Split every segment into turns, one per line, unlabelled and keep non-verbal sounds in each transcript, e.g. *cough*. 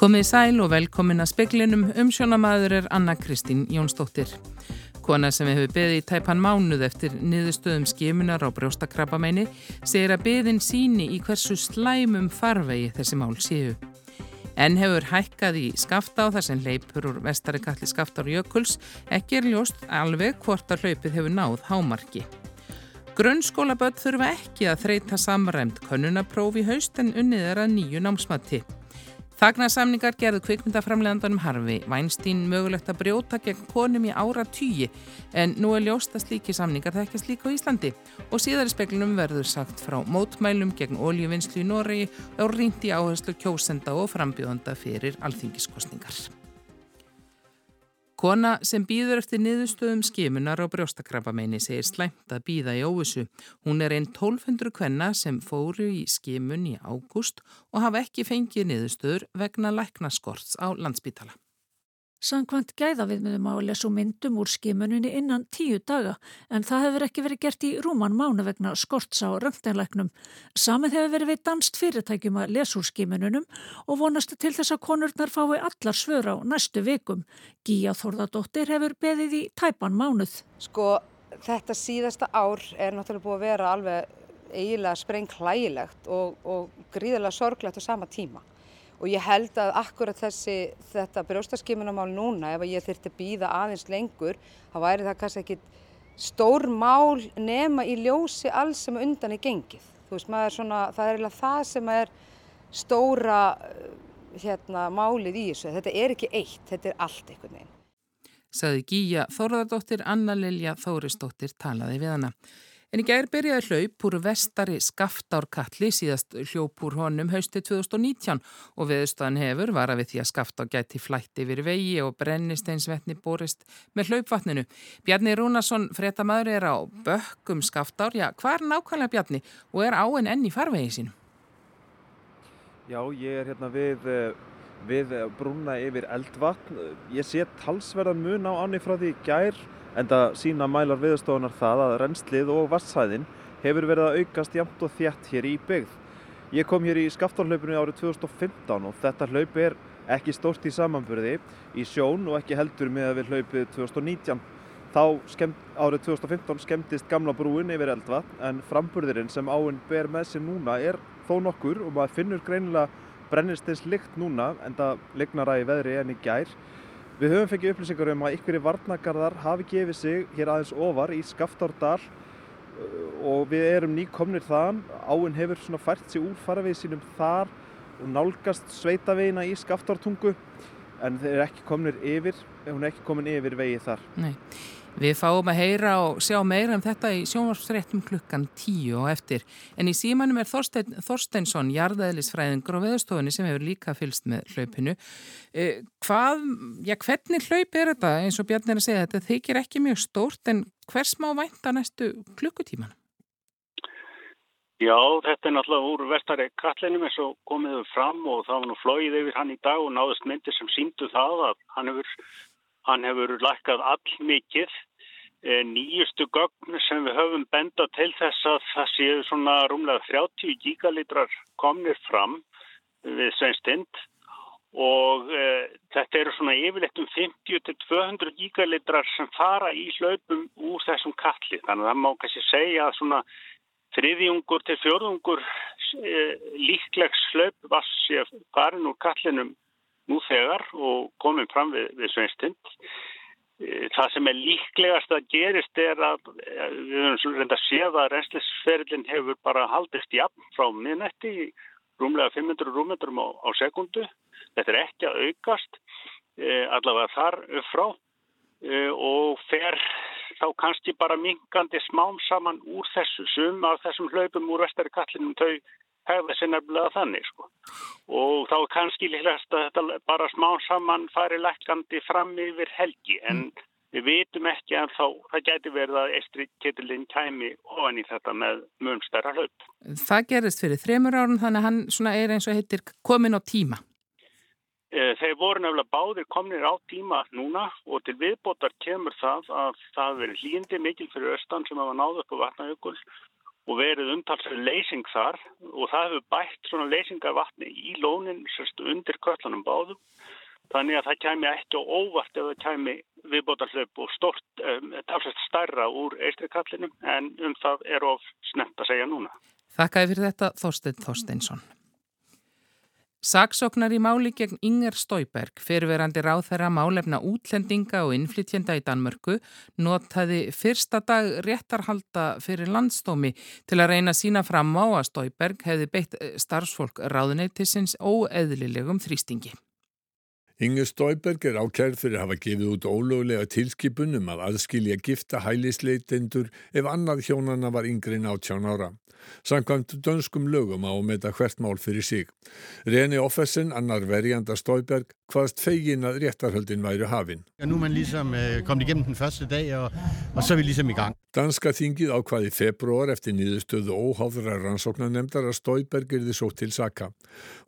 Komið sæl og velkomin að speklinum umsjónamaður er Anna Kristín Jónsdóttir. Kona sem hefur beðið í tæpan mánuð eftir niðurstöðum skimunar á brjóstakrabbameini segir að beðin síni í hversu slæmum farvegi þessi mál séu. En hefur hækkað í skafta á þar sem leipur úr vestari kalli skaftar jökuls ekki er ljóst alveg hvort að hlaupið hefur náð hámarki. Grunnskólaböld þurfa ekki að þreita samræmt könnunaprófi haust en unnið er að nýju námsmatti. Þagnarsamningar gerðu kvikmyndaframlegandanum Harfi, Vænstín mögulegt að brjóta gegn konum í ára tíi en nú er ljóst að slíki samningar þekkast líka á Íslandi. Og síðar í speklinum verður sagt frá mótmælum gegn oljuvinnslu í Noregi og rýnt í áherslu kjósenda og frambjóðanda fyrir alþingiskostningar. Kona sem býður eftir niðurstöðum skimunar á brjóstakrabameini segir slæmt að býða í óvissu. Hún er einn 1200 kvenna sem fóru í skimun í ágúst og hafa ekki fengið niðurstöður vegna læknaskorts á landsbítala.
Sankvæmt gæðaviðmiðum á að lesa myndum úr skimuninni innan tíu daga en það hefur ekki verið gert í rúman mánu vegna skorts á röngteinleiknum. Samið hefur verið við danst fyrirtækjum að lesa úr skimununum og vonast til þess að konurnar fái allar svör á næstu vikum. Gíja Þorðardóttir hefur beðið í tæpan mánuð.
Sko þetta síðasta ár er náttúrulega búið að vera alveg eiginlega spreng hlægilegt og, og gríðilega sorglegt á sama tíma og ég held að akkurat þessi, þetta brjóstaskimunamál núna, ef ég þurfti að býða aðeins lengur, þá væri það kannski ekki stór mál nema í ljósi alls sem undan er gengið. Þú veist, er svona, það er eiginlega það sem er stóra hérna, málið í þessu. Þetta er ekki eitt, þetta er allt einhvern veginn.
Saði Gíja Þóraðardóttir, Anna Lilja Þórisdóttir talaði við hana. En í gær byrjaði hlaup úr vestari skaftárkalli síðast hljóp úr honum hausti 2019 og viðstöðan hefur var að við því að skaftár gæti flætti yfir vegi og brennisteinsvetni borist með hlaupvatninu. Bjarni Rúnarsson, fréttamaður, er á bökkum skaftár. Já, hvað er nákvæmlega Bjarni og er áinn enn í farvegi sín?
Já, ég er hérna við, við brúna yfir eldvatn. Ég sé talsverðan mun á áni frá því gær en það sína mælar viðstofunar það að rennslið og vassæðin hefur verið að aukast jæmt og þjætt hér í byggð. Ég kom hér í skaftárhlaupinu árið 2015 og þetta hlaup er ekki stórt í samanburði í sjón og ekki heldur með að við hlaupið 2019. Þá skemmt, árið 2015 skemmtist gamla brúin yfir eldvatn en framburðirinn sem áinn ber með sér núna er þó nokkur og maður finnur greinilega brennistins lykt núna en það lignar að í veðri en í gær. Við höfum fengið upplýsingar um að ykkur í varnagarðar hafi gefið sig hér aðeins ofar í Skaftárdal uh, og við erum nýkomnir þaðan. Áinn hefur svona fært sig úr farvegi sínum þar og nálgast sveitavegina í Skaftártungu en þeir eru ekki kominir yfir, hún er ekki komin yfir vegið þar.
Nei. Við fáum að heyra og sjá meira um þetta í sjónvarsfréttum klukkan tíu og eftir. En í símanum er Þorstein, Þorsteinsson, jarðaðlisfræðingur og veðstofunni sem hefur líka fylst með hlaupinu. Eh, hvað, já hvernig hlaup er þetta eins og Bjarni er að segja þetta þykir ekki mjög stórt en hvers má vænta næstu klukkutíman?
Já, þetta er náttúrulega úr vestari kallinum eins og komiðu fram og það var nú flóið yfir hann í dag og náðust myndir sem síndu það að hann hefur Hann hefur lækkað all mikið. Eh, nýjustu gögn sem við höfum benda til þess að það séu svona rúmlega 30 gigalitrar komnir fram við Sveinstind og e, þetta eru svona yfirleitt um 50-200 gigalitrar sem fara í hlaupum úr þessum kalli. Þannig að það má kannski segja að svona þriðjungur til fjörðungur e, líklegs hlaup var sér farin úr kallinum nú þegar og komum fram við, við Sveinstind. E, það sem er líklegast að gerist er að e, við höfum reynda að séð að reynslisferðin hefur bara haldist jafn frá minnetti í rúmlega 500 rúmetrum á, á sekundu. Þetta er ekki að aukast, e, allavega þar upp frá og fer þá kannski bara minkandi smám saman úr þessu sum af þessum hlaupum úr vestari kallinum þau hegða sér nefnilega þannig sko. og þá er kannski líklegast að þetta bara smá saman fari lækandi fram yfir helgi en mm. við vitum ekki að þá það gæti verið að Estri Ketilinn kæmi ofan í þetta með munstæra hlaup.
Það gerist fyrir þremur árun þannig að hann er eins og heitir komin á tíma.
E, þeir voru nefnilega báðir komnir á tíma núna og til viðbótar kemur það að það veri hlýndi mikil fyrir östan sem hafa náðu upp á vatnajökul og verið umtalsverð leysing þar og það hefur bætt svona leysingarvatni í lónin sérst, undir köllunum báðum. Þannig að það kæmi ekki óvart ef það kæmi viðbótarhlaup og stort, um, talsvægt starra úr eistrikallinum en um það er of snemt að segja núna.
Þakkaði fyrir þetta Þorstein Þorsteinsson. Saksóknar í máli gegn Inger Stóiberg, fyrirverandi ráð þeirra málefna útlendinga og innflytjenda í Danmörku, notaði fyrsta dag réttarhalda fyrir landstómi til að reyna sína fram á að Stóiberg hefði beitt starfsfólk ráðuneytisins óeðlilegum þrýstingi.
Inger Stóiberg er ákærð fyrir að hafa gefið út ólögulega tilskipunum að aðskilja gifta hælisleitendur ef annað hjónana var yngri en átján ára. Samkvæmt dönskum lögum á með þetta hvert mál fyrir sig. Reni Offersen, annar verjanda Stóiberg, hvaðst fegin að réttarhöldin væri hafinn.
Ja, nu er man ligesom uh, kommet igennem den første dag, og, og så er vi ligesom i gang.
Danska þingið ákvaði februar eftir nýðustöðu óháðra rannsóknarnemdar að Stóiberg er þið svo til saka.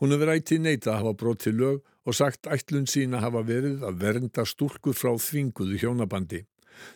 Hún hefur ættið neita að hafa brot til lög og sagt ætlun sína hafa verið að vernda stúlkur frá þvinguðu hjónabandi.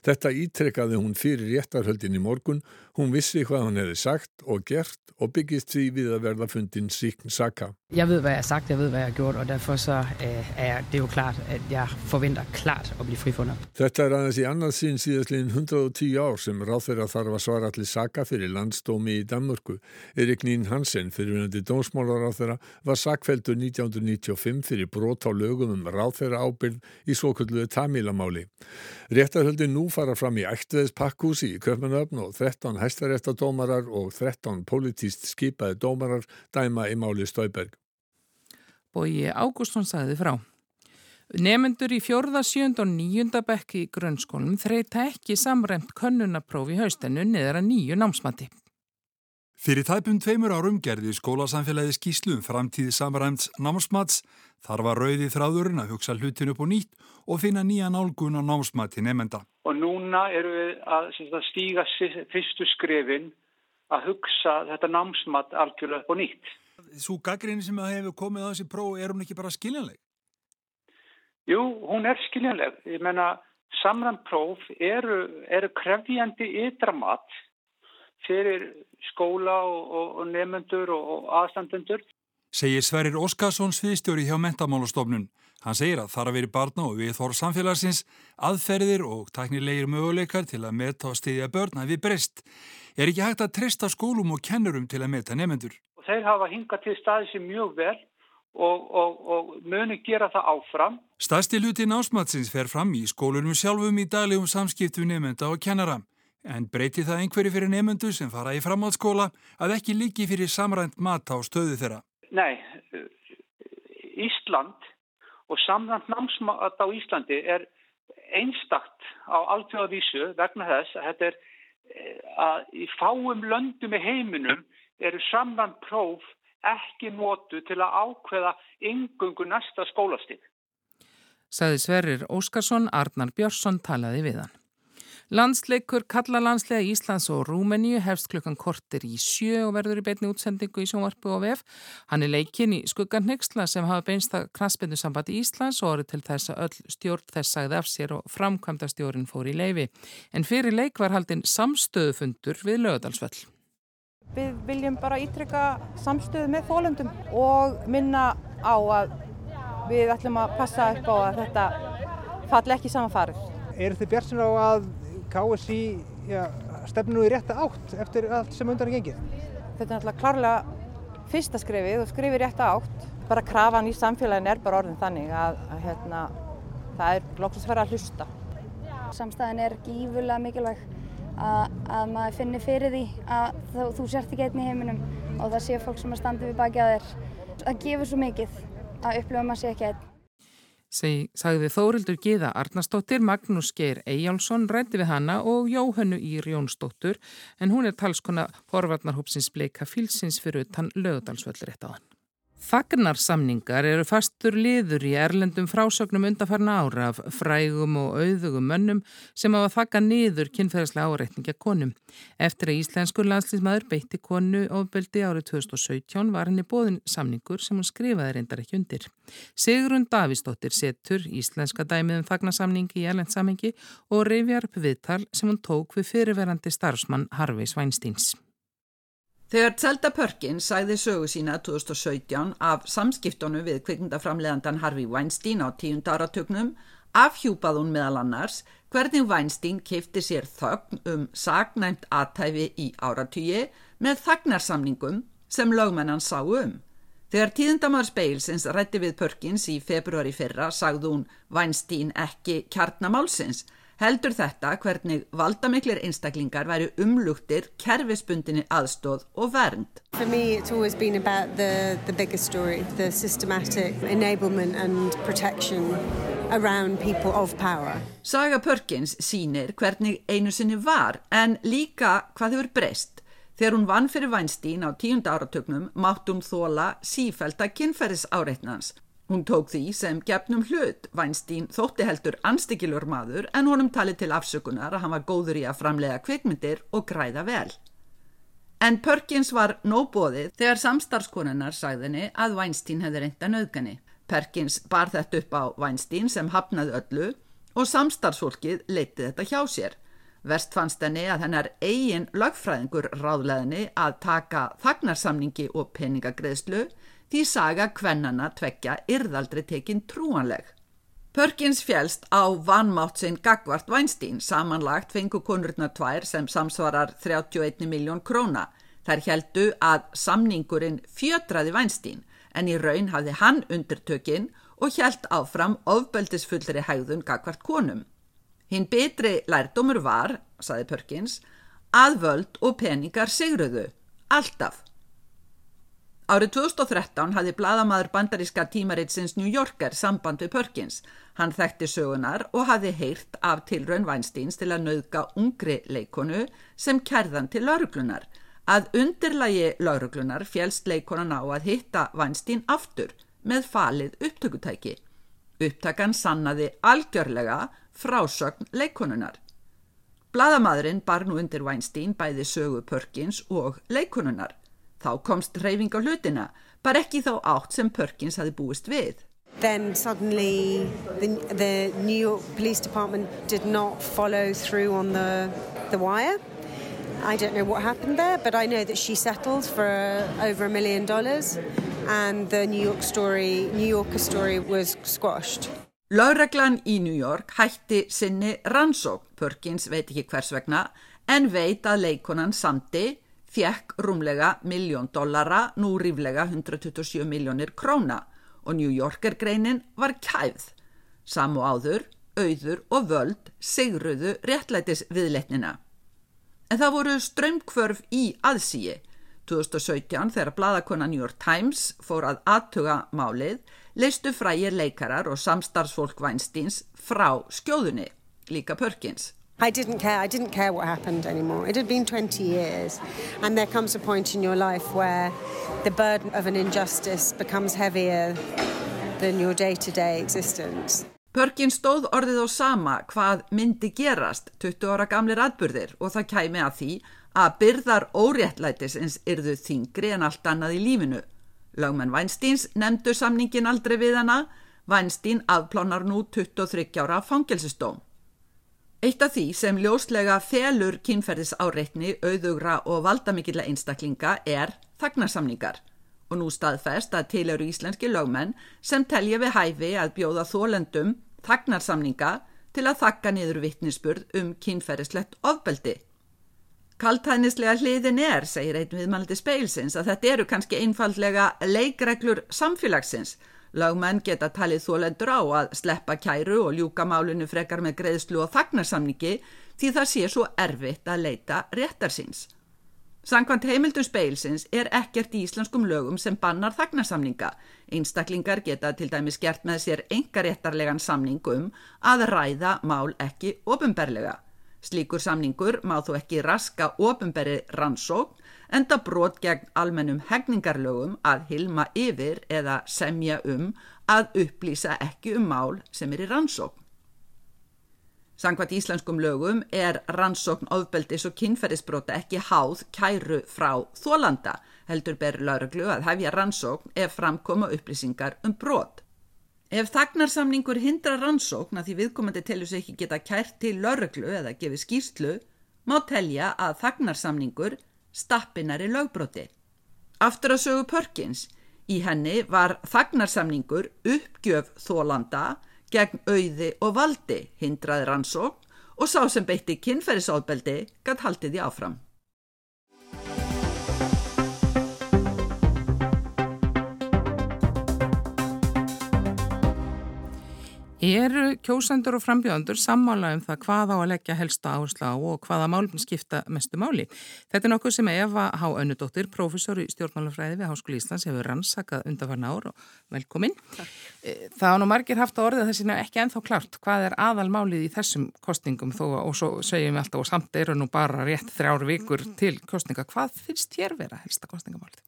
Þetta ítrekkaði hún fyrir réttarhöldin í morgun, hún vissi hvað hún hefði sagt og gert og byggist því við að verða fundin síkn saka.
Jeg ved, hvad jeg har sagt, jeg ved, hvad jeg har gjort, og derfor så øh, er det jo klart, at jeg forventer klart at blive frifundet.
Þetta er aðeins í annað sín síðastliðin 110 ár sem ráðferða þarf að svara allir saka fyrir landstómi í Danmörku. Erik Nín Hansen, fyrirvinandi dómsmálaráðferða, var sakveldur 1995 fyrir brot á lögum um ráðferða ábyrð í svokölluðu Tamilamáli. Réttarhöldin nú fara fram í ættveðs pakkúsi í Köpmanöfn og 13 hæstaréttadómarar og 13 politíst skipaði dómarar dæma í máli Stóiberg.
Bói Ágústsson sagði frá. Nefendur í fjórða, sjönda og níunda bekki í grunnskólum þreita ekki samræmt könnunaprófi haustennu niður að nýju námsmati.
Fyrir tæpum tveimur árum gerði skólasamfélagi skýslu um framtíði samræmts námsmats. Þar var rauði þráðurinn að hugsa hlutin upp og nýtt og finna nýja nálgun á námsmati nefnda.
Og núna eru við að, að stíga fyrstu skrefin að hugsa þetta námsmat algjörlega upp og nýtt.
Svo gaggrinni sem hefur komið á þessi próf, er hún ekki bara skiljanleg?
Jú, hún er skiljanleg. Ég menna, samræmpróf eru, eru krefjandi ytramat fyrir skóla og, og, og nefnendur og, og aðstandendur.
Segir Sverrir Óskarsson sviðstjóri hjá mentamálastofnun. Hann segir að þar að veri barna og við þór samfélagsins aðferðir og taknilegir möguleikar til að meta og stiðja börna við breyst. Er ekki hægt að treysta skólum og kennurum til að meta nefnendur?
Þeir hafa hingað til staði sem mjög vel og, og, og muni gera það áfram.
Stærsti hluti násmatsins fer fram í skólunum sjálfum í daglegum samskiptu nefnenda og kennara. En breyti það einhverju fyrir nefnendu sem fara í framhaldsskóla að ekki líki fyrir samrænt mat á stöðu þeirra?
Nei, Ísland og samrænt námsmat á Íslandi er einstakt á alltjóðavísu vegna þess að þetta er að í fáum löndum í heiminum eru samrænt próf ekki nótu til að ákveða yngungu næsta skólastík.
Saði Sverrir Óskarsson, Arnar Björnsson talaði við hann. Landsleikur kallalandslega Íslands og Rúmeníu hefst klukkan kortir í sjö og verður í beitni útsendingu í sjónvarpu og vef. Hann er leikin í skuggan Nexla sem hafa beinst að kransbyndu sambandi Íslands og orði til þess að öll stjórn þess sagði af sér og framkvæmda stjórn fór í leifi. En fyrir leik var haldinn samstöðufundur við lögadalsvöll.
Við viljum bara ítrykka samstöðu með fólöndum og minna á að við ætlum að passa upp á að þetta falli ekki saman farið.
Er þið sem á að KSI stefnu í rétta átt eftir allt sem undan er gengið?
Þetta er náttúrulega klárlega fyrsta skrifið og skrifið rétta átt. Bara krafan í samfélagin er bara orðin þannig að, að hérna, það er loksast verið að hlusta.
Samstæðin er gífurlega mikilvæg að, að maður finnir fyrir því að þú, þú sért ekki einn í heiminum og það sé fólk sem er standið við baki að þér. Það gefur svo mikið að upplifa maður sé ekki einn.
Seg, sagði Þórildur Gíða Arnarsdóttir, Magnús Geir Eyjálsson rætti við hana og Jóhannu Ír Jónsdóttur en hún er talskona forvarnarhópsins bleika fylsins fyrir utan lögudalsvöldur eitt á hann. Fagnarsamningar eru fastur liður í erlendum frásögnum undarfarna ára af frægum og auðugum mönnum sem hafa þakka niður kynferðslega áreitninga konum. Eftir að íslenskur landslýsmaður beitti konu ofbeldi árið 2017 var henni bóðin samningur sem hún skrifaði reyndar ekki undir. Sigrun Davísdóttir setur íslenska dæmið um fagnarsamningi í erlendsammingi og reyfjar upp viðtal sem hún tók við fyrirverandi starfsmann Harveys Weinsteins.
Þegar Zelda Perkins sæði sögu sína 2017 af samskiptunum við kvikmyndaframleðandan Harvey Weinstein á tíund áratögnum afhjúpað hún meðal annars hvernig Weinstein kifti sér þögn um sagnæmt aðtæfi í áratýji með þagnarsamningum sem lögmennan sá um. Þegar tíðundamar speilsins rætti við Perkins í februari fyrra sagði hún Weinstein ekki kjarnamálsins heldur þetta hvernig valdamiklir einstaklingar væri umlugtir kerfisbundinni aðstóð og vernd.
For me it's always been about the, the bigger story, the systematic enablement and protection around people of power.
Saga Perkins sínir hvernig einu sinni var en líka hvað hefur breyst. Þegar hún vann fyrir Weinstein á tíunda áratögnum mátt hún þóla sífælda kynferðis áreitnans Hún tók því sem gefnum hlut. Weinstein þótti heldur anstíkilur maður en honum talið til afsökunar að hann var góður í að framlega kvikmyndir og græða vel. En Perkins var nóbóðið þegar samstarfskonunnar sagðinni að Weinstein hefði reynda nöðgani. Perkins bar þetta upp á Weinstein sem hafnaði öllu og samstarfsfólkið leitið þetta hjá sér. Verst fannst henni að hennar eigin lögfræðingur ráðleðinni að taka þagnarsamningi og peningagreðslu því saga kvennana tvekja yrðaldri tekinn trúanleg. Perkins fjælst á vanmátt sinn Gagvart Weinstein, samanlagt fengu konurna tvær sem samsvarar 31 miljón króna. Þær heldu að samningurinn fjötraði Weinstein en í raun hafði hann undirtökinn og held áfram ofbeldisfullri hægðun Gagvart konum. Hinn betri lærdómur var, saði Perkins, að völd og peningar sigruðu, alltaf. Árið 2013 hafði bladamadur bandaríska tímaritsins New Yorker samband við Perkins. Hann þekkti sögunar og hafði heyrt af tilraun Weinsteins til að nauðga ungri leikonu sem kærðan til lauruglunar. Að undirlægi lauruglunar fjælst leikonan á að hitta Weinstein aftur með falið upptökutæki. Upptakan sannaði algjörlega frásögn leikonunar. Bladamadurinn bar nú undir Weinstein bæði sögu Perkins og leikonunar. Þá komst reyfing á hlutina, bara ekki þá átt sem Perkins hafi búist við.
Then suddenly the, the New York Police Department did not follow through on the, the wire. I don't know what happened there, but I know that she settled for over a million dollars and the New York story, New Yorker story was squashed.
Láreglan í New York hætti sinni rannsók, Perkins veit ekki hvers vegna, en veit að leikonan samti fjekk rúmlega miljón dollara, nú ríflega 127 miljónir króna og New Yorker greinin var kæð. Sam og áður, auður og völd sigruðu réttlætis viðletnina. En það voru strömmkvörf í aðsíi. 2017 þegar bladakona New York Times fór að aðtuga málið, leistu frægir leikarar og samstarfsfólk Weinsteins frá skjóðunni, líka Perkins.
I didn't care. I didn't care what happened anymore. It had been 20 years. And there comes a point in your life where the burden of an injustice becomes heavier than your day-to-day -day existence.
Perkins stóð orðið á sama hvað myndi gerast 20 ára gamlir atbyrðir og það kæmi að því að byrðar óréttlætisins yrðu þingri en allt annað í lífinu. Lagmenn Weinsteins nefndu samningin aldrei við hana. Weinstein afplánar nú 23 ára fangelsistóm. Eitt af því sem ljóslega felur kynferðis áreitni, auðugra og valdamikilla einstaklinga er þagnarsamningar og nú staðfest að til eru íslenski lögmenn sem telja við hæfi að bjóða þólendum þagnarsamninga til að þakka niður vittnisspurð um kynferðislegt ofbeldi. Kaltænislega hliðin er, segir einn viðmældi speilsins, að þetta eru kannski einfallega leikreglur samfélagsins Lagmenn geta talið þólendur á að sleppa kæru og ljúka málunni frekar með greiðslu og þagnarsamningi því það sé svo erfitt að leita réttarsins. Sankvæmt heimildum speilsins er ekkert í íslenskum lögum sem bannar þagnarsamninga. Einstaklingar geta til dæmis gert með sér engaréttarlegan samningum að ræða mál ekki ofinberlega. Slíkur samningur má þú ekki raska ofinberi rannsókn enda brot gegn almennum hegningarlögum að hilma yfir eða semja um að upplýsa ekki um mál sem er í rannsókn. Sangvært íslenskum lögum er rannsókn ofbeldis og kynferðisbrota ekki háð kæru frá þólanda, heldur ber lauruglu að hefja rannsókn ef framkoma upplýsingar um brot. Ef þagnarsamningur hindra rannsókn að því viðkomandi telur sig ekki geta kært til lauruglu eða gefið skýrslu, má telja að þagnarsamningur stappinari lögbroti. Aftur að sögu Perkins, í henni var þagnarsamningur uppgjöf þólanda gegn auði og valdi hindraði rannsók og sá sem beitti kynferðisofbeldi gætt haldið í áfram.
Eru kjósendur og frambjóðandur sammála um það hvað á að leggja helsta áherslu á og hvaða málum skipta mestu máli? Þetta er nokkuð sem Eva H. Önnudóttir, professor í stjórnmálafræði við Háskóli Íslands, hefur rannsakað undarfarn ár og velkomin. Takk. Eh, það á nú margir haft að orðið þessi ekki enþá klart hvað er aðalmálið í þessum kostningum þó og svo segjum við alltaf og samt eru nú bara rétt þrjár vikur til kostninga. Hvað finnst þér vera helsta kostningamálið?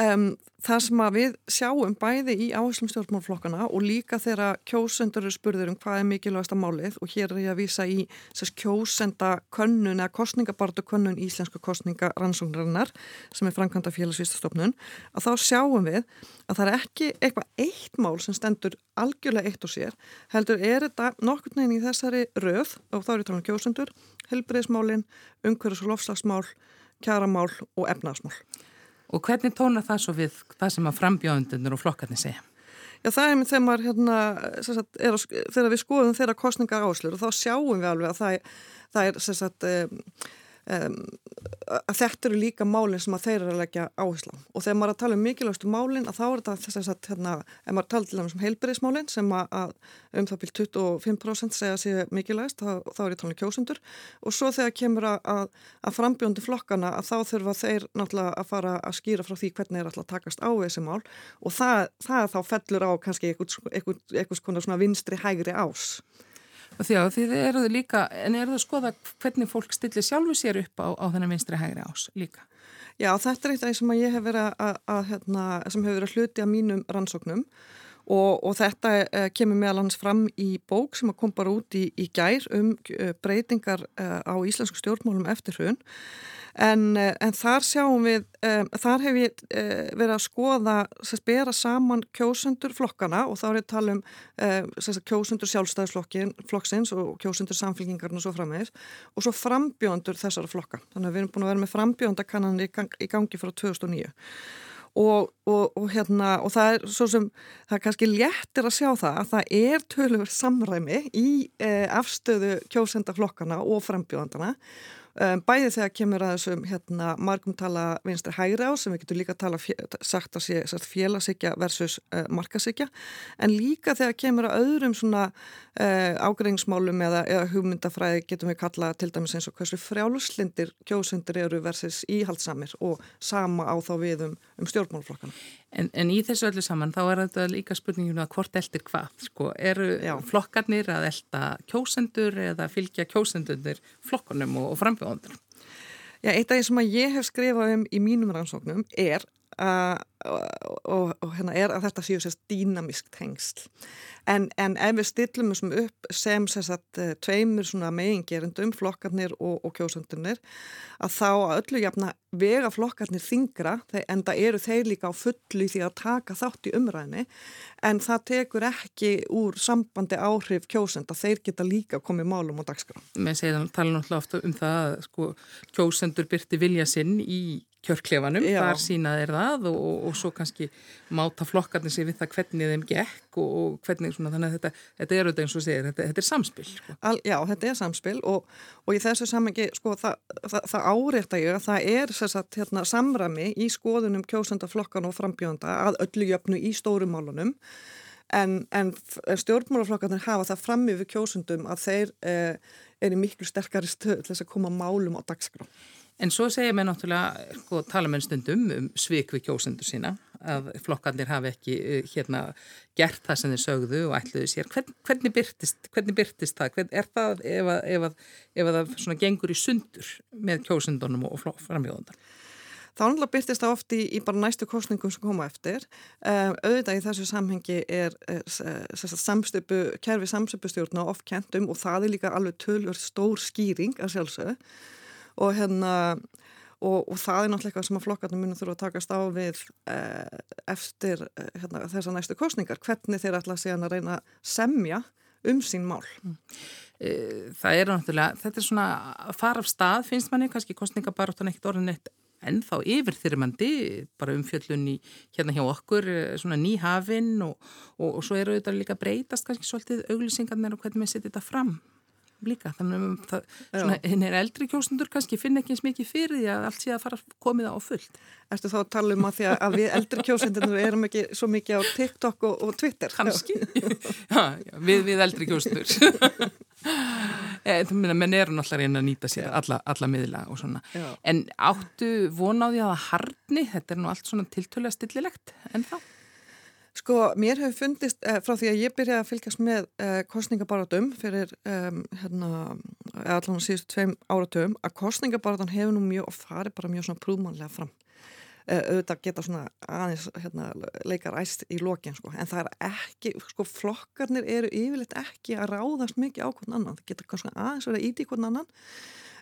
Um, það sem við sjáum bæði í áherslum stjórnmálflokkana og líka þegar kjósendur eru spurður um hvað er mikilvægast að málið og hér er ég að vísa í sérst, kjósenda könnun eða kostningabartu könnun íslensku kostningarannsóknarinnar sem er framkvæmda félagsvístastofnun að þá sjáum við að það er ekki eitthvað eitt mál sem stendur algjörlega eitt og sér heldur er þetta nokkur neginn í þessari röð og þá eru talað um kjósendur, helbriðismálin, umhverjus og lofslagsmál, kjaramál og efnaðsmál.
Og hvernig tónar það svo við það sem að frambjóðundunir og flokkarnir segja?
Já, það er með þegar maður, hérna, sagt, er, þegar við skoðum þeirra kostningar áslur og þá sjáum við alveg að það, það er, sagt, um, að þetta eru líka málinn sem að þeir eru að leggja áherslu og þegar maður er að tala um mikilvægstu málinn að þá er þetta þess að hérna, ef maður tala til dæmis um heilbyrðismálinn sem að um það byrj 25% segja að sé mikilvægst þá, þá er ég talað um kjósundur og svo þegar kemur að, að, að frambjóndi flokkana að þá þurfa þeir náttúrulega að fara að skýra frá því hvernig er alltaf að takast á þessi mál. Og það, það þá fellur á kannski einhvers konar vinstri hægri ás
Að þið eruðu líka, en eruðu að skoða hvernig fólk stillir sjálfu sér upp á, á þennan vinstri hægri ás líka?
Já, þetta er eitt af því sem ég hef verið að, að hérna, sem hefur verið að hluti að mínum rannsóknum og, og þetta uh, kemur meðal hans fram í bók sem kom bara út í, í gær um uh, breytingar uh, á íslensku stjórnmálum eftir hrun En, eh, en þar sjáum við, um, þar hef ég uh, verið að skoða, sérst, bera saman kjósendur flokkana og þá er ég að tala um uh, sérst, kjósendur sjálfstæðisflokksins og kjósendur samfélkingarna og svo frammeðis og svo frambjóndur þessara flokka. Þannig að við erum búin að vera með frambjóndakannanir í, gang, í gangi frá 2009. Og, og, og, hérna, og það er svo sem það er kannski léttir að sjá það að það er tölur samræmi í eh, afstöðu kjósendaflokkana og frambjóðandana Um, bæði þegar kemur að þessum hérna, margum tala vinstri hægri á sem við getum líka tala sagt að sé félagsíkja versus uh, markasíkja en líka þegar kemur að öðrum svona uh, ágreinsmálum eða, eða hugmyndafræði getum við kalla til dæmis eins og hversu frjáluslindir kjósundir eru versus íhaldsamir og sama á þá við um, um stjórnmálflokkana.
En, en í þessu öllu saman þá er þetta líka spurninginu að hvort eldir hvað, sko, eru Já. flokkarnir að elda kjósendur eða fylgja kjósendunir flokkunum og, og frambjóðundur?
Já, eitt af því sem ég hef skrifað um í mínum rannsóknum er, uh, og, og, og hérna er að þetta séu sérst dýnamisk tengsl. En, en ef við stillum þessum upp sem sagt, eh, tveimur megingerindum, flokkarnir og, og kjósundunir, að þá að öllu jafna vega flokkarnir þingra, en það eru þeir líka á fullu því að taka þátt í umræðinni, en það tekur ekki úr sambandi áhrif kjósenda, þeir geta líka komið málum á dagskrá.
Með segðan tala náttúrulega ofta um það að sko, kjósendur byrti vilja sinn í kjörklefanum, Já. þar sínaðir það og, og svo kannski máta flokkarnir sér við það hvernig þeim gekk og, og hvernig svona þannig að þetta, þetta er auðvitað eins og segir, þetta, þetta er samspil. Sko.
Al, já, þetta er samspil og, og í þessu samengi, sko, það, það, það áreita ég að það er sagt, hérna, samrami í skoðunum kjósenda flokkan og frambjönda að öllu jöfnu í stórumálunum en, en stjórnmálaflokkarnir hafa það fram yfir kjósundum að þeir eh, eru miklu sterkari stöð til þess að koma málum á dagskrá.
En svo segja mér náttúrulega, sko, tala með stundum um svik við kjósendur sína, að flokkandir hafi ekki eh, hérna gert það sem þeir sögðu og ætluðu sér. Hvern, hvernig, byrtist, hvernig byrtist það? Hvern, er það ef, að, ef, að, ef að það svona gengur í sundur með kjósendunum og framjóðundar?
Þá náttúrulega byrtist það oft í, í bara næstu kostningum sem koma eftir. Um, auðvitað í þessu samhengi er, er, er samstöpu, kerfi samstöpustjórna oft kentum og það er líka alveg tölur stór skýring að sjálfsögðu og hérna og, og það er náttúrulega eitthvað sem að flokkarnir munum þurfa að takast á við eh, eftir eh, hérna, þessar næstu kostningar hvernig þeir ætla að segja að reyna semja um sín mál. Mm.
Það er náttúrulega, þetta er svona að fara af stað, finnst manni, kannski kostningabaróttan ekkert orðin eitt ennþá yfirþyrmandi, bara umfjöllun í hérna hjá okkur, svona nýhafinn og, og, og svo eru þetta líka breytast kannski svolítið auglýsingarnir og hvernig við setjum þetta fram líka. Þannig að hinn er eldri kjósundur kannski finn ekki eins mikið fyrir því að allt sé að fara komið á fullt.
Erstu þá að tala um að því að við eldri kjósundur erum ekki svo mikið á TikTok og, og Twitter?
Kannski, já, *laughs* já, við, við eldri kjósundur. *laughs* menn eru náttúrulega reyna að nýta sér alla, alla miðla og svona Já. en áttu vonáði að harni þetta er nú allt svona tiltölega stillilegt en þá?
Sko, mér hefur fundist eh, frá því að ég byrjaði að fylgjast með eh, kostningabarátum fyrir um, hérna, allan síðustu tveim áratöfum að kostningabarátan hefur nú mjög og farið bara mjög svona prúmanlega fram Eh, auðvitað geta svona aðeins hérna, leikar æst í lokin sko. en það er ekki, sko flokkarnir eru yfirleitt ekki að ráðast mikið á hvern annan, það geta svona aðeins verið að íti hvern annan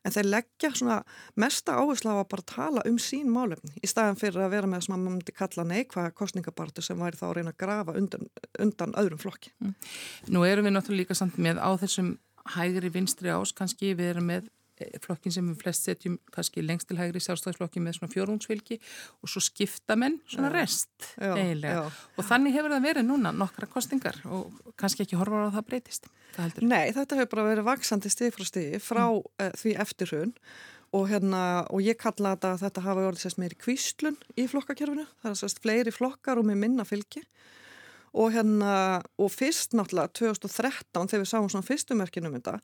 en þeir leggja svona mesta áherslu á að bara tala um sín málefni í staðan fyrir að vera með sem að maður myndi kalla neikvæða kostningabartu sem væri þá að reyna að grafa undan, undan öðrum flokki. Mm.
Nú erum við náttúrulega líka samt með á þessum hægri vinstri ás kannski við erum með flokkin sem við flest setjum kannski lengst til hægri sjálfstæðisflokki með svona fjórúnsfylgi og svo skipta menn svona rest já, eiginlega já. og þannig hefur það verið núna nokkra kostingar og kannski ekki horfa á að það breytist.
Nei, þetta hefur bara verið vaksandi stig frá stigi frá mm. uh, því eftirhun og, hérna, og ég kalla þetta að þetta hafa orðið sérst meiri kvíslun í flokkakerfinu, það er sérst fleiri flokkar og með minna fylgi og hérna, og fyrst náttúrulega 2013 þegar við sáum svona fyrstumerkinum þetta,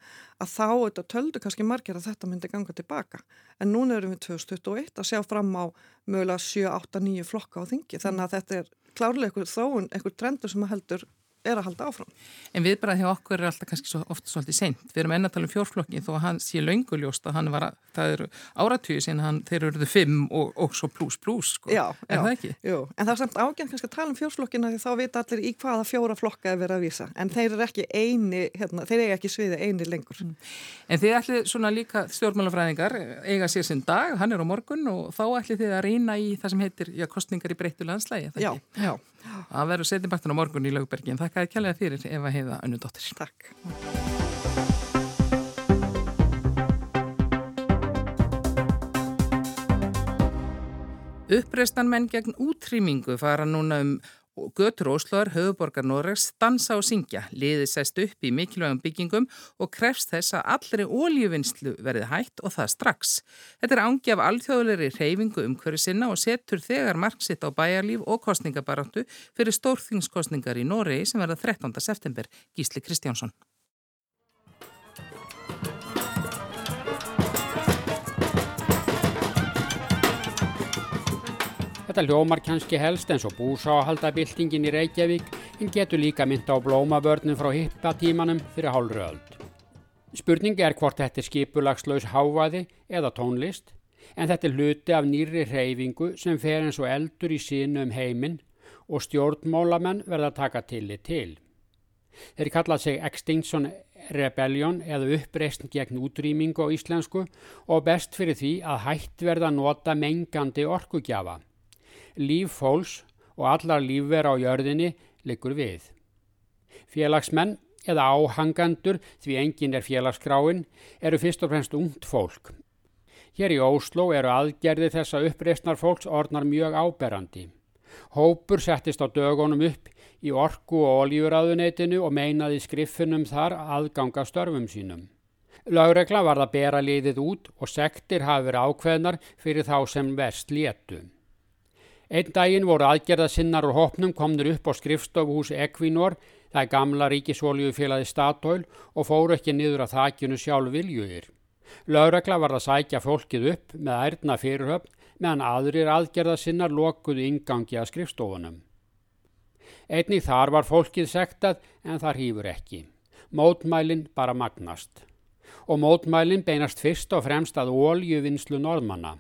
að þá þetta töldu kannski margir að þetta myndi ganga tilbaka. En núna erum við 2021 að sjá fram á mögulega 7, 8, 9 flokka á þingi, þannig að þetta er klárlega einhver þróun, einhver trendur sem heldur er að halda áfram.
En við bara hjá okkur er alltaf kannski svo, ofta svolítið seint. Við erum ennatala um fjórflokki þó að hann sé launguljóst að hann var að, það eru áratvíu sín hann, þeir eruðu fimm og, og svo pluss pluss, sko.
Já,
er
já,
það ekki?
Jú, en það er samt ágænt kannski að tala um fjórflokkina því þá vita allir í hvaða fjóra flokka er verið að vísa. En þeir eru ekki eini, hérna, þeir eiga ekki sviði eini lengur. Mm.
En þið ætlið svona líka stjórnmálafræðingar eiga sér sinn dag, hann er á morgun og þá ætlið þið að reyna í það sem heitir já, Það verður setjumbartin á morgun í Laugbergin. Þakka þið kjærlega fyrir Eva Heiða Önnudóttir.
Takk.
Uppreistan menn gegn útrýmingu fara núna um Götur Óslóðar, höfuborgar Noregs, dansa og syngja, liði sest upp í mikilvægum byggingum og krefst þess að allri óljuvinnslu verði hægt og það strax. Þetta er ángi af alþjóðleiri reyfingu um hverju sinna og setur þegar marksitt á bæjarlíf og kostningabarantu fyrir stórþingskostningar í Noregi sem verða 13. september. Gísli Kristjánsson.
Þetta ljómar kannski helst eins og búsáhaldabildingin í Reykjavík en getur líka mynda á blómavörnum frá hippatímanum fyrir hálfru öld. Spurning er hvort þetta er skipulagslaus hávaði eða tónlist en þetta er hluti af nýri reyfingu sem fer eins og eldur í sínu um heiminn og stjórnmólamenn verða að taka tillit til. Þeir kallað seg Extinction Rebellion eða uppreysn gegn útrýmingu á íslensku og best fyrir því að hætt verða nota mengandi orkugjafa líf fólks og allar lífver á jörðinni liggur við. Félagsmenn eða áhangandur, því engin er félagsgráin, eru fyrst og fremst ungt fólk. Hér í Óslo eru aðgerði þessa uppreistnar fólks orðnar mjög áberandi. Hópur settist á dögunum upp í orku og oljuraðuneytinu og meinaði skriffunum þar aðganga störfum sínum. Láregla var það bera liðið út og sektir hafi verið ákveðnar fyrir þá sem verst léttu. Einn daginn voru aðgerðasinnar og hopnum komnur upp á skrifstofuhús Equinor, það gamla ríkisvoljufélagi Statoil og fóru ekki niður að þakkjunu sjálf viljugir. Lauregla var að sækja fólkið upp með ærna fyrirhöfn meðan aðrir aðgerðasinnar lokuðu ingangi að skrifstofunum. Einnig þar var fólkið sektað en þar hýfur ekki. Mótmælinn bara magnast. Og mótmælinn beinast fyrst og fremst að óljuvinnslu norðmanna.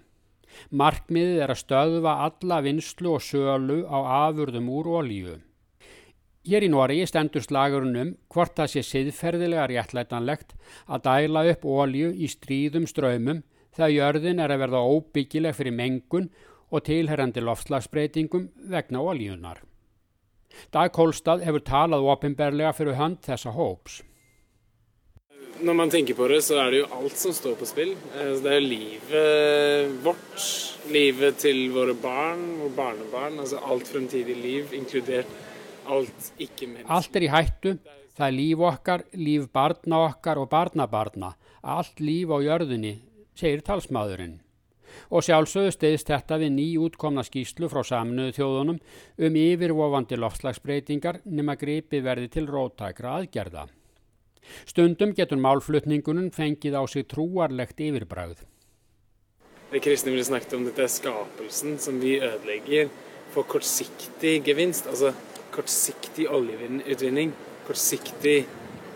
Markmiðið er að stöðva alla vinslu og sölu á afurðum úr olíu. Hér í Noregi stendur slagurinn um hvort það sé siðferðilega réttlætanlegt að dæla upp olíu í stríðum ströymum þegar jörðin er að verða óbyggileg fyrir mengun og tilherrandi loftslagsbreytingum vegna olíunar. Dag Kolstad hefur talað ofinberlega fyrir hönd þessa hóps.
Når man tenker på det, så er det jo alt som står på spill. Eh, det er livet vårt, livet til våre barn og barnebarn. Altså alt fremtidig liv, inkludert alt ikke-menneskelig.
Allt er í hættu. Það er líf okkar, líf barna okkar og barnabarna. Allt líf á jörðinni, segir talsmaðurinn. Og sjálfsögðu stiðist þetta við ný útkomna skýslu frá saminuðu þjóðunum um yfirvofandi loftslagsbreytingar nema gripi verði til rótækra aðgerða. Stundum getur málflutningunum fengið á sig trúarlegt yfirbræð.
Det kristne ville snakket om dette er skapelsen som vi ødelegger for kortsiktig gevinst, altså kortsiktig oljeutvinning, kortsiktig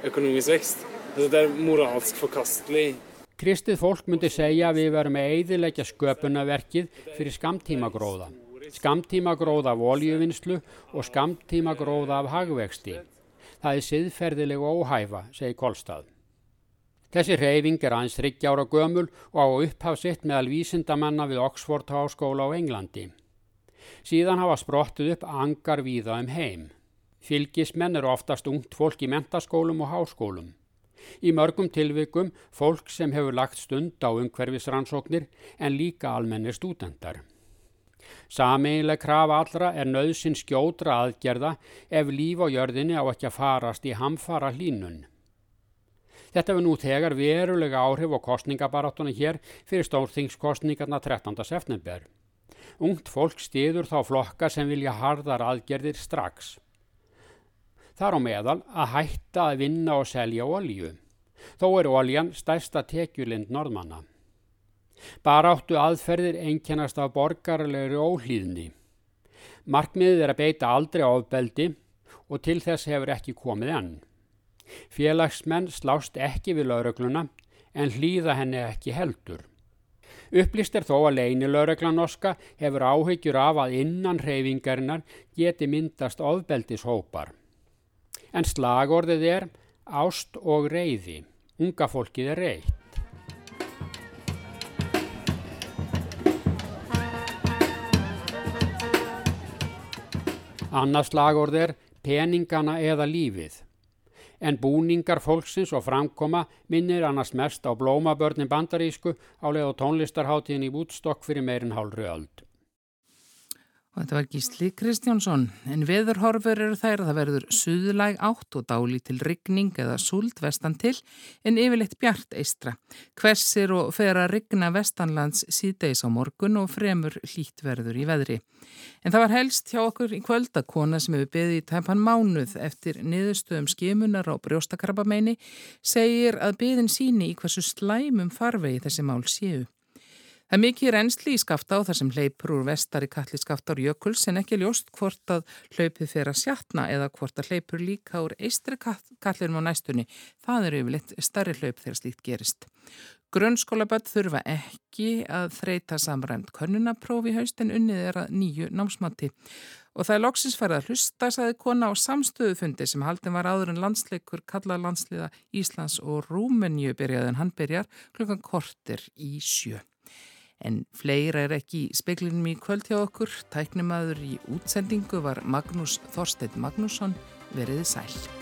økonomisk. Altså det er moralsk forkastelig.
Kristið fólk myndi segja að við verum að eidilegja sköpunarverkið fyrir skamtímagróða. Skamtímagróða af oljuvinnslu og skamtímagróða af hagvexti. Það er siðferðileg og óhæfa, segi Kolstad. Þessi reyfing er aðeins 30 ára gömul og á upphafsitt meðal vísindamanna við Oxford Háskóla á Englandi. Síðan hafa sprottið upp angar víða um heim. Fylgismenn eru oftast ungt fólk í mentaskólum og háskólum. Í mörgum tilvikum fólk sem hefur lagt stund á umhverfisrannsóknir en líka almennir stúdendar. Sameinleg krafa allra er nöðsin skjótra aðgerða ef líf á jörðinni á ekki að farast í hamfara hlínun. Þetta við nú þegar verulega áhrif á kostningabaráttuna hér fyrir stórþingskostningarna 13. september. Ungt fólk stiður þá flokka sem vilja harðar aðgerðir strax. Þar á meðal að hætta að vinna og selja olju. Þó er oljan stærsta tekjulind norðmanna. Bara áttu aðferðir einkennast af borgarlegri óhlýðni. Markmiðið er að beita aldrei áfbeldi og til þess hefur ekki komið enn. Félagsmenn slást ekki við laurögluna en hlýða henni ekki heldur. Upplýst er þó að leini lauröglanoska hefur áhyggjur af að innan hreyfingarinnar geti myndast ofbeldishópar. En slagorðið er ást og reyði. Unga fólkið er reyð. Annars slagorð er peningana eða lífið. En búningar fólksins og framkoma minnir annars mest á blómabörnin bandarísku á leið og tónlistarháttíðin í Woodstock fyrir meirin hálfri öld.
Og þetta var Gísli Kristjánsson. En veðurhorfur eru þær að það verður suðulæg átt og dáli til rigning eða súld vestan til en yfirleitt bjart eistra. Hversir og fer að rigna vestanlands síðdeis á morgun og fremur hlít verður í veðri. En það var helst hjá okkur í kvöldakona sem hefur beðið í tæpan mánuð eftir niðurstöðum skimunar á brjóstakarbameini segir að beðin síni í hversu slæmum farvegi þessi mál séu. Það er mikið reynsli í skafta á þar sem hleypur úr vestari kalli skaftar jökuls en ekki ljóst hvort að hlaupið fer að sjatna eða hvort að hleypur líka úr eistri kallirum á næstunni. Það eru yfirleitt starri hlaup þegar slíkt gerist. Grunnskólaböld þurfa ekki að þreita samræmt könnunaprófi haust en unnið er að nýju námsmatti. Og það er loksins færið að hlusta, saði kona á samstöðufundi sem haldin var áður en landsleikur kalla landsliða Íslands og Rúmenju byrjaði en hann byrjar klukkan kortir í sjö. En fleira er ekki í speklinum í kvöld hjá okkur. Tæknimaður í útsendingu var Magnús Þorstein Magnússon veriði sæl.